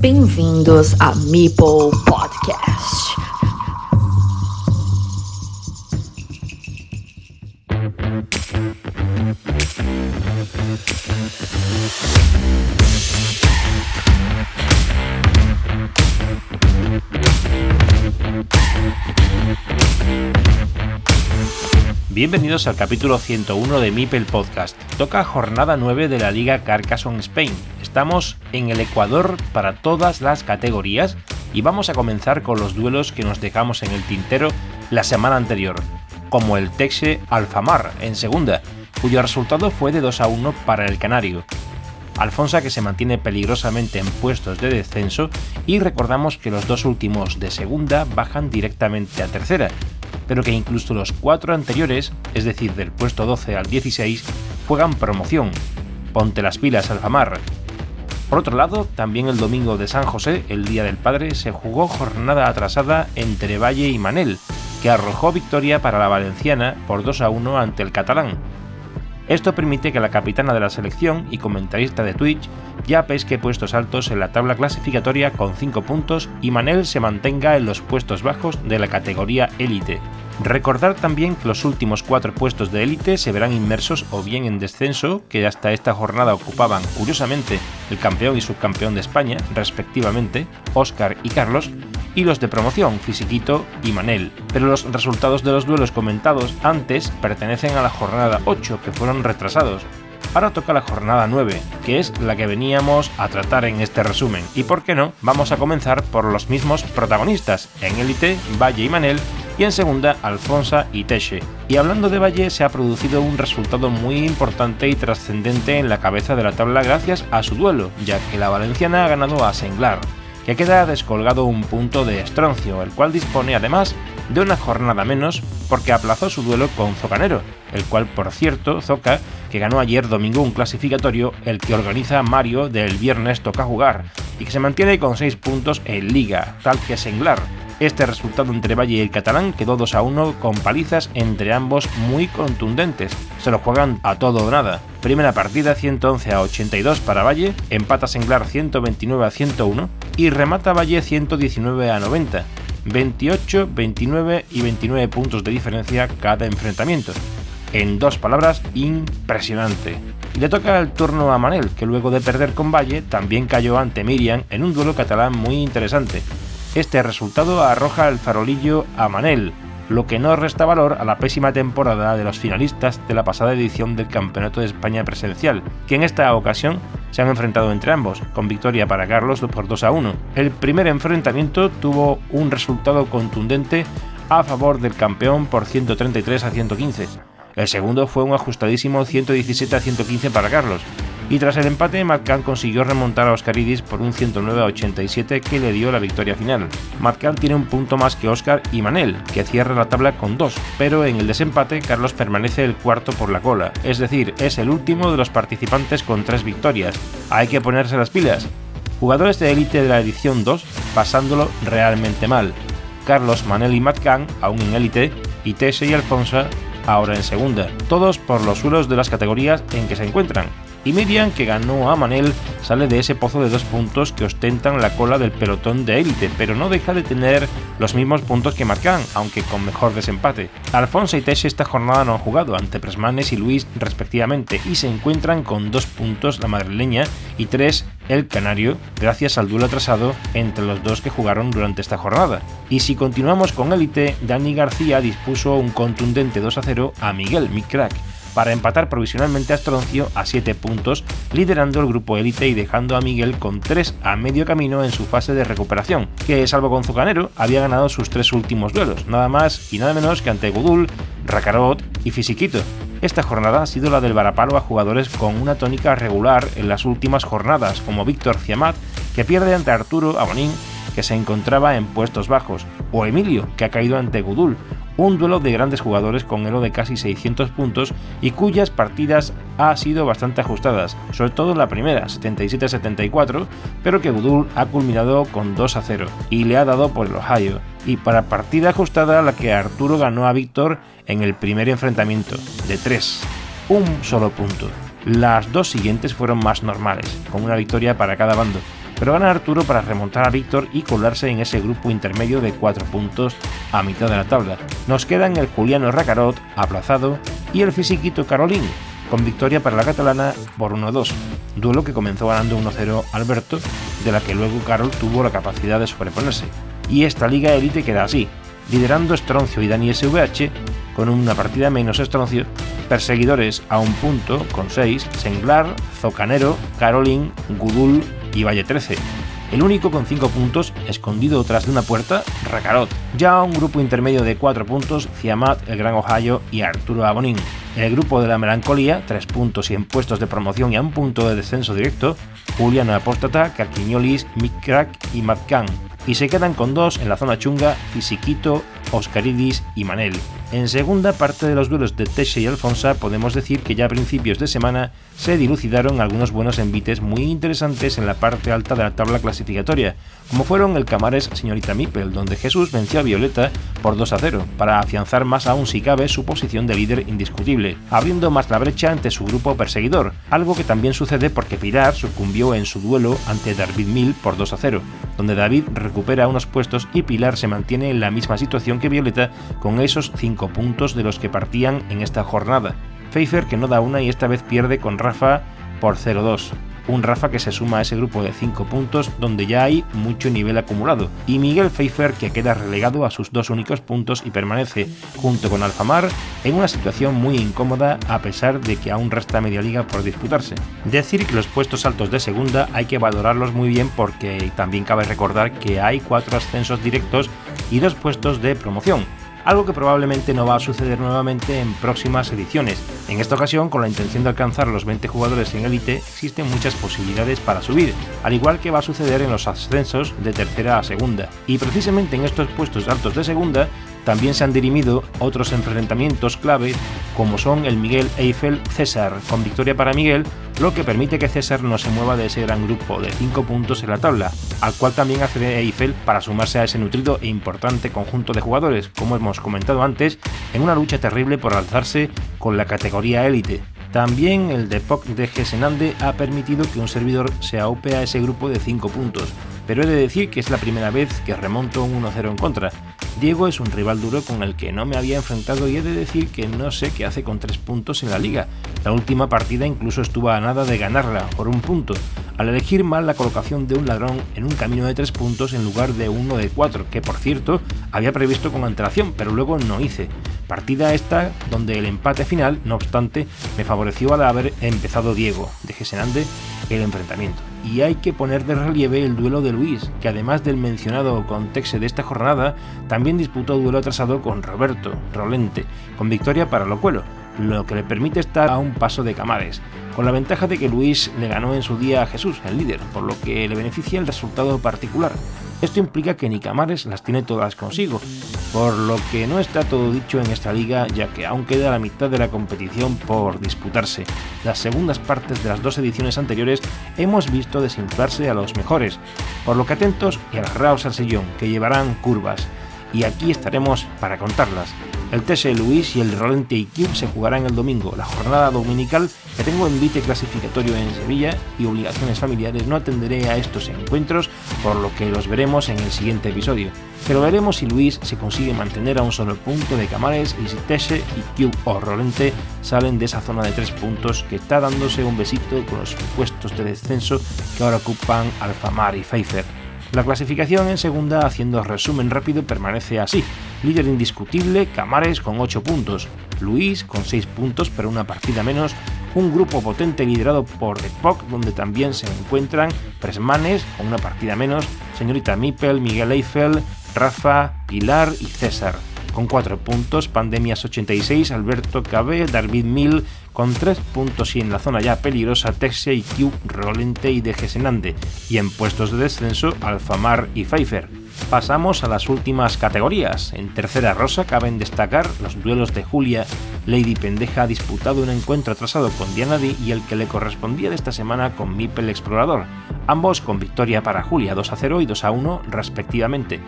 Bem-vindos a Meeple Podcast. Bienvenidos al capítulo 101 de Mipel Podcast. Toca jornada 9 de la Liga Carcassonne Spain. Estamos en el Ecuador para todas las categorías y vamos a comenzar con los duelos que nos dejamos en el tintero la semana anterior, como el Texe Alfamar en segunda, cuyo resultado fue de 2 a 1 para el Canario. Alfonsa que se mantiene peligrosamente en puestos de descenso y recordamos que los dos últimos de segunda bajan directamente a tercera, pero que incluso los cuatro anteriores, es decir, del puesto 12 al 16, juegan promoción. Ponte las pilas, Alfamar. Por otro lado, también el domingo de San José, el Día del Padre, se jugó jornada atrasada entre Valle y Manel, que arrojó victoria para la valenciana por 2 a 1 ante el catalán. Esto permite que la capitana de la selección y comentarista de Twitch ya pesque puestos altos en la tabla clasificatoria con 5 puntos y Manel se mantenga en los puestos bajos de la categoría élite. Recordar también que los últimos cuatro puestos de élite se verán inmersos o bien en descenso, que hasta esta jornada ocupaban curiosamente el campeón y subcampeón de España, respectivamente, Óscar y Carlos, y los de promoción, Fisiquito y Manel. Pero los resultados de los duelos comentados antes pertenecen a la jornada 8, que fueron retrasados. Ahora toca la jornada 9, que es la que veníamos a tratar en este resumen. Y por qué no, vamos a comenzar por los mismos protagonistas. En élite, Valle y Manel y en segunda Alfonsa y Teche. Y hablando de Valle, se ha producido un resultado muy importante y trascendente en la cabeza de la tabla gracias a su duelo, ya que la valenciana ha ganado a Senglar, que queda descolgado un punto de Estroncio, el cual dispone además de una jornada menos porque aplazó su duelo con Zocanero, el cual por cierto Zoca, que ganó ayer domingo un clasificatorio, el que organiza Mario del viernes toca jugar, y que se mantiene con 6 puntos en liga, tal que Senglar, este resultado entre Valle y el catalán quedó 2 a 1 con palizas entre ambos muy contundentes. Se lo juegan a todo o nada. Primera partida 111 a 82 para Valle, empata Senglar 129 a 101 y remata Valle 119 a 90. 28, 29 y 29 puntos de diferencia cada enfrentamiento. En dos palabras, impresionante. Le toca el turno a Manel, que luego de perder con Valle también cayó ante Miriam en un duelo catalán muy interesante. Este resultado arroja el farolillo a Manel, lo que no resta valor a la pésima temporada de los finalistas de la pasada edición del Campeonato de España presencial, que en esta ocasión se han enfrentado entre ambos, con victoria para Carlos por 2 a 1. El primer enfrentamiento tuvo un resultado contundente a favor del campeón por 133 a 115. El segundo fue un ajustadísimo 117 a 115 para Carlos, y tras el empate, Marcan consiguió remontar a Oscaridis por un 109 a 87 que le dio la victoria final. Marcan tiene un punto más que Oscar y Manel, que cierra la tabla con dos, pero en el desempate Carlos permanece el cuarto por la cola, es decir, es el último de los participantes con tres victorias. Hay que ponerse las pilas. Jugadores de élite de la edición 2 pasándolo realmente mal. Carlos, Manel y Marcan aún en élite, y Tese y Alfonso ahora en segunda, todos por los suelos de las categorías en que se encuentran y Miriam, que ganó a Manel, sale de ese pozo de dos puntos que ostentan la cola del pelotón de élite, pero no deja de tener los mismos puntos que Marcan, aunque con mejor desempate. Alfonso y Tesh esta jornada no han jugado ante Presmanes y Luis respectivamente y se encuentran con dos puntos la madrileña y tres el canario, gracias al duelo atrasado entre los dos que jugaron durante esta jornada. Y si continuamos con élite, Dani García dispuso un contundente 2 a 0 a Miguel, mi crack para empatar provisionalmente a Stroncio a 7 puntos, liderando el grupo élite y dejando a Miguel con 3 a medio camino en su fase de recuperación, que salvo con Zucanero había ganado sus tres últimos duelos, nada más y nada menos que ante Gudul, Rakarot y Fisiquito. Esta jornada ha sido la del varapalo a jugadores con una tónica regular en las últimas jornadas, como Víctor Ciamat, que pierde ante Arturo Abonín, que se encontraba en puestos bajos, o Emilio, que ha caído ante Gudul, un duelo de grandes jugadores con elo de casi 600 puntos y cuyas partidas ha sido bastante ajustadas, sobre todo la primera, 77-74, pero que Gudul ha culminado con 2 a 0 y le ha dado por el Ohio. Y para partida ajustada la que Arturo ganó a Víctor en el primer enfrentamiento, de 3, un solo punto. Las dos siguientes fueron más normales, con una victoria para cada bando, pero gana Arturo para remontar a Víctor y colarse en ese grupo intermedio de 4 puntos a mitad de la tabla. Nos quedan el Juliano Racarot, aplazado, y el fisiquito Carolín, con victoria para la catalana por 1-2, duelo que comenzó ganando 1-0 Alberto, de la que luego Carol tuvo la capacidad de sobreponerse. Y esta liga élite queda así, liderando Stroncio y Dani SVH con una partida menos Stroncio, perseguidores a un punto con 6, Senglar, Zocanero, Carolín, Gudul y Valle 13. El único con 5 puntos, escondido tras de una puerta, Racarot. Ya un grupo intermedio de 4 puntos, Ciamat, El Gran Ohio y Arturo Abonín. El grupo de la melancolía, 3 puntos y en puestos de promoción y a un punto de descenso directo, Juliano Apóstata, Carquiñolis, Mikrak y Matkan y se quedan con dos en la zona chunga Fisiquito, Oscaridis y Manel. En segunda parte de los duelos de Teche y Alfonsa podemos decir que ya a principios de semana se dilucidaron algunos buenos envites muy interesantes en la parte alta de la tabla clasificatoria, como fueron el Camares Señorita Mipel, donde Jesús venció a Violeta por 2 a 0, para afianzar más aún si cabe su posición de líder indiscutible, abriendo más la brecha ante su grupo perseguidor, algo que también sucede porque Pilar sucumbió en su duelo ante David Mill por 2 a 0, donde David recupera unos puestos y Pilar se mantiene en la misma situación que Violeta con esos 5 puntos de los que partían en esta jornada. Pfeiffer que no da una y esta vez pierde con Rafa por 0-2. Un Rafa que se suma a ese grupo de 5 puntos donde ya hay mucho nivel acumulado. Y Miguel Pfeiffer que queda relegado a sus dos únicos puntos y permanece junto con Alfamar en una situación muy incómoda a pesar de que aún resta media liga por disputarse. Decir que los puestos altos de segunda hay que valorarlos muy bien porque también cabe recordar que hay cuatro ascensos directos y dos puestos de promoción algo que probablemente no va a suceder nuevamente en próximas ediciones. En esta ocasión, con la intención de alcanzar los 20 jugadores en élite, existen muchas posibilidades para subir, al igual que va a suceder en los ascensos de tercera a segunda. Y precisamente en estos puestos altos de segunda, también se han dirimido otros enfrentamientos clave, como son el Miguel Eiffel César, con victoria para Miguel, lo que permite que César no se mueva de ese gran grupo de 5 puntos en la tabla, al cual también accede Eiffel para sumarse a ese nutrido e importante conjunto de jugadores, como hemos comentado antes, en una lucha terrible por alzarse con la categoría élite. También el Depok de Gesenande ha permitido que un servidor se aupe a ese grupo de 5 puntos, pero he de decir que es la primera vez que remonto un 1-0 en contra. Diego es un rival duro con el que no me había enfrentado y he de decir que no sé qué hace con 3 puntos en la liga. La última partida incluso estuvo a nada de ganarla por un punto, al elegir mal la colocación de un ladrón en un camino de 3 puntos en lugar de uno de 4, que por cierto había previsto con antelación, pero luego no hice. Partida esta donde el empate final, no obstante, me favoreció al haber empezado Diego, de Gesenande, el enfrentamiento. Y hay que poner de relieve el duelo de Luis, que además del mencionado contexto de esta jornada, también disputó duelo atrasado con Roberto Rolente, con victoria para Locuelo, lo que le permite estar a un paso de Camares, con la ventaja de que Luis le ganó en su día a Jesús, el líder, por lo que le beneficia el resultado particular. Esto implica que ni Camares las tiene todas consigo, por lo que no está todo dicho en esta liga ya que aún queda la mitad de la competición por disputarse. Las segundas partes de las dos ediciones anteriores hemos visto desinflarse a los mejores, por lo que atentos y agarraos al sillón, que llevarán curvas, y aquí estaremos para contarlas. El TS Luis y el Rolente IQ se jugarán el domingo. La jornada dominical que tengo envite clasificatorio en Sevilla y obligaciones familiares no atenderé a estos encuentros, por lo que los veremos en el siguiente episodio. Pero veremos si Luis se consigue mantener a un solo punto de Camares y si Tese, IQ o Rolente salen de esa zona de tres puntos que está dándose un besito con los puestos de descenso que ahora ocupan Alfamar y Pfeiffer. La clasificación en segunda, haciendo resumen rápido, permanece así. Líder indiscutible, Camares con 8 puntos, Luis con 6 puntos pero una partida menos, un grupo potente liderado por Epoch donde también se encuentran Presmanes con una partida menos, Señorita Mipel, Miguel Eiffel, Rafa, Pilar y César. Con 4 puntos, Pandemias 86, Alberto Cabe, David Mil, con 3 puntos y en la zona ya peligrosa Texia y Q, Rolente y Degesenande, y en puestos de descenso Alfamar y Pfeiffer. Pasamos a las últimas categorías. En tercera rosa caben destacar los duelos de Julia. Lady Pendeja ha disputado un encuentro atrasado con Diana D y el que le correspondía de esta semana con Mipel Explorador, ambos con victoria para Julia 2 a 0 y 2 a 1 respectivamente.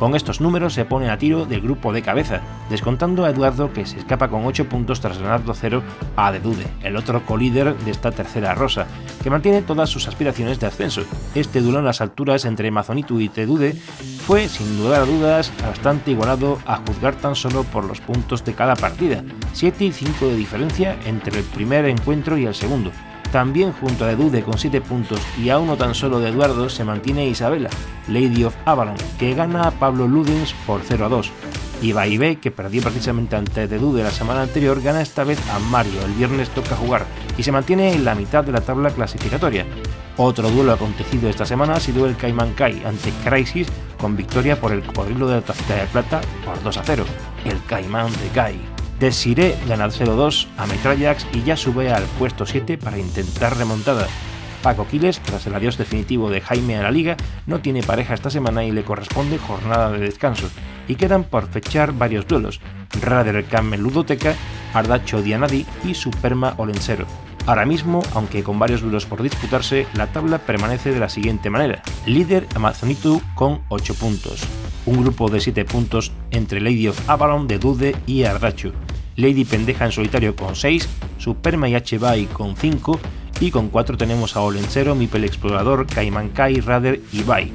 Con estos números se pone a tiro del grupo de cabeza, descontando a Eduardo que se escapa con 8 puntos tras ganar 2-0 a Dedude, el otro colíder de esta tercera rosa, que mantiene todas sus aspiraciones de ascenso. Este duelo en las alturas entre Mazonitu y Tedude fue, sin lugar a dudas, bastante igualado a juzgar tan solo por los puntos de cada partida, 7 y 5 de diferencia entre el primer encuentro y el segundo. También junto a Dedude con 7 puntos y a uno tan solo de Eduardo se mantiene Isabela, Lady of Avalon, que gana a Pablo Ludens por 0 a 2. Y B, que perdió precisamente ante Dedude la semana anterior, gana esta vez a Mario, el viernes toca jugar, y se mantiene en la mitad de la tabla clasificatoria. Otro duelo acontecido esta semana ha sido el Cayman Kai ante Crisis con victoria por el cocodrilo de la tacita de plata por 2 a 0, el Caimán de Kai. Desiree gana 0-2 a Metrallax y ya sube al puesto 7 para intentar remontada. Paco Quiles, tras el adiós definitivo de Jaime a la liga, no tiene pareja esta semana y le corresponde jornada de descanso. Y quedan por fechar varios duelos: Rader Camel Ludoteca, Ardacho Dianadi y Superma Olensero. Ahora mismo, aunque con varios duelos por disputarse, la tabla permanece de la siguiente manera. Líder Amazonitu con 8 puntos. Un grupo de 7 puntos entre Lady of Avalon de Dude y Ardacho. Lady Pendeja en solitario con 6, Superma y H-Bay con 5 y con 4 tenemos a Olencero, Mipel Explorador, Cayman Kai, Rader y Bai.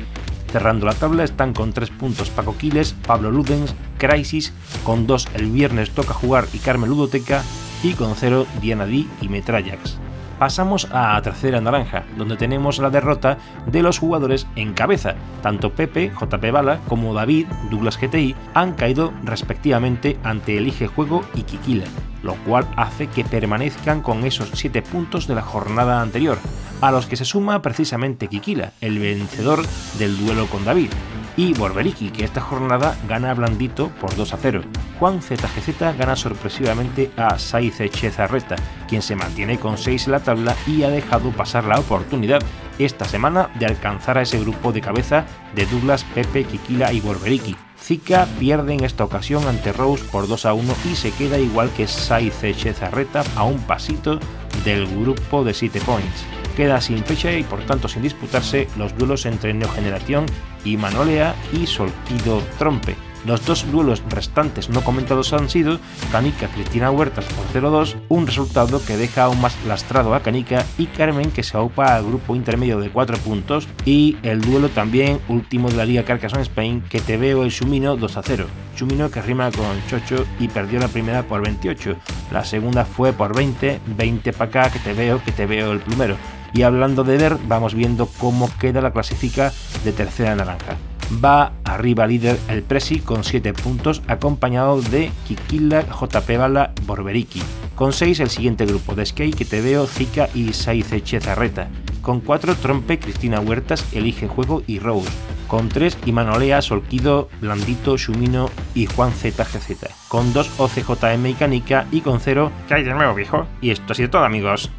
Cerrando la tabla están con 3 puntos Paco Quiles, Pablo Ludens, Crisis, con 2 el viernes Toca Jugar y Carmen Ludoteca y con 0 Diana D y Metrallax pasamos a tercera naranja, donde tenemos la derrota de los jugadores en cabeza. Tanto Pepe, JP Bala, como David, Douglas GTI, han caído respectivamente ante Elige Juego y Kikila, lo cual hace que permanezcan con esos 7 puntos de la jornada anterior, a los que se suma precisamente Kikila, el vencedor del duelo con David, y Borberiki, que esta jornada gana blandito por 2 a 0. Juan ZGZ gana sorpresivamente a Saize Chezarreta, quien se mantiene con 6 en la tabla y ha dejado pasar la oportunidad esta semana de alcanzar a ese grupo de cabeza de Douglas, Pepe, Kikila y Borberiki. Zika pierde en esta ocasión ante Rose por 2 a 1 y se queda igual que Saize Chezarreta a un pasito del grupo de 7 points queda sin fecha y por tanto sin disputarse los duelos entre Neogeneración y Manolea y Solquido Trompe. Los dos duelos restantes no comentados han sido Canica Cristina Huertas por 0-2, un resultado que deja aún más lastrado a Canica y Carmen que se aupa al grupo intermedio de 4 puntos y el duelo también último de la Liga Carcassonne Spain que te veo el Shumino 2-0. Shumino que rima con Chocho y perdió la primera por 28, la segunda fue por 20, 20 para acá que te veo, que te veo el primero. Y hablando de ver, vamos viendo cómo queda la clasifica de tercera naranja. Va arriba líder el Presi con 7 puntos, acompañado de Kikila, JP Bala, Borberiki. Con 6 el siguiente grupo de Skate que te veo, Zika y Saize Chezarreta. Con 4 Trompe, Cristina Huertas, Elige Juego y Rose. Con 3 Imanolea, Solquido, Blandito, Shumino y Juan ZGZ. Con 2 OCJM y Canica y con 0 ¿Qué hay de nuevo viejo? Y esto ha sido todo amigos.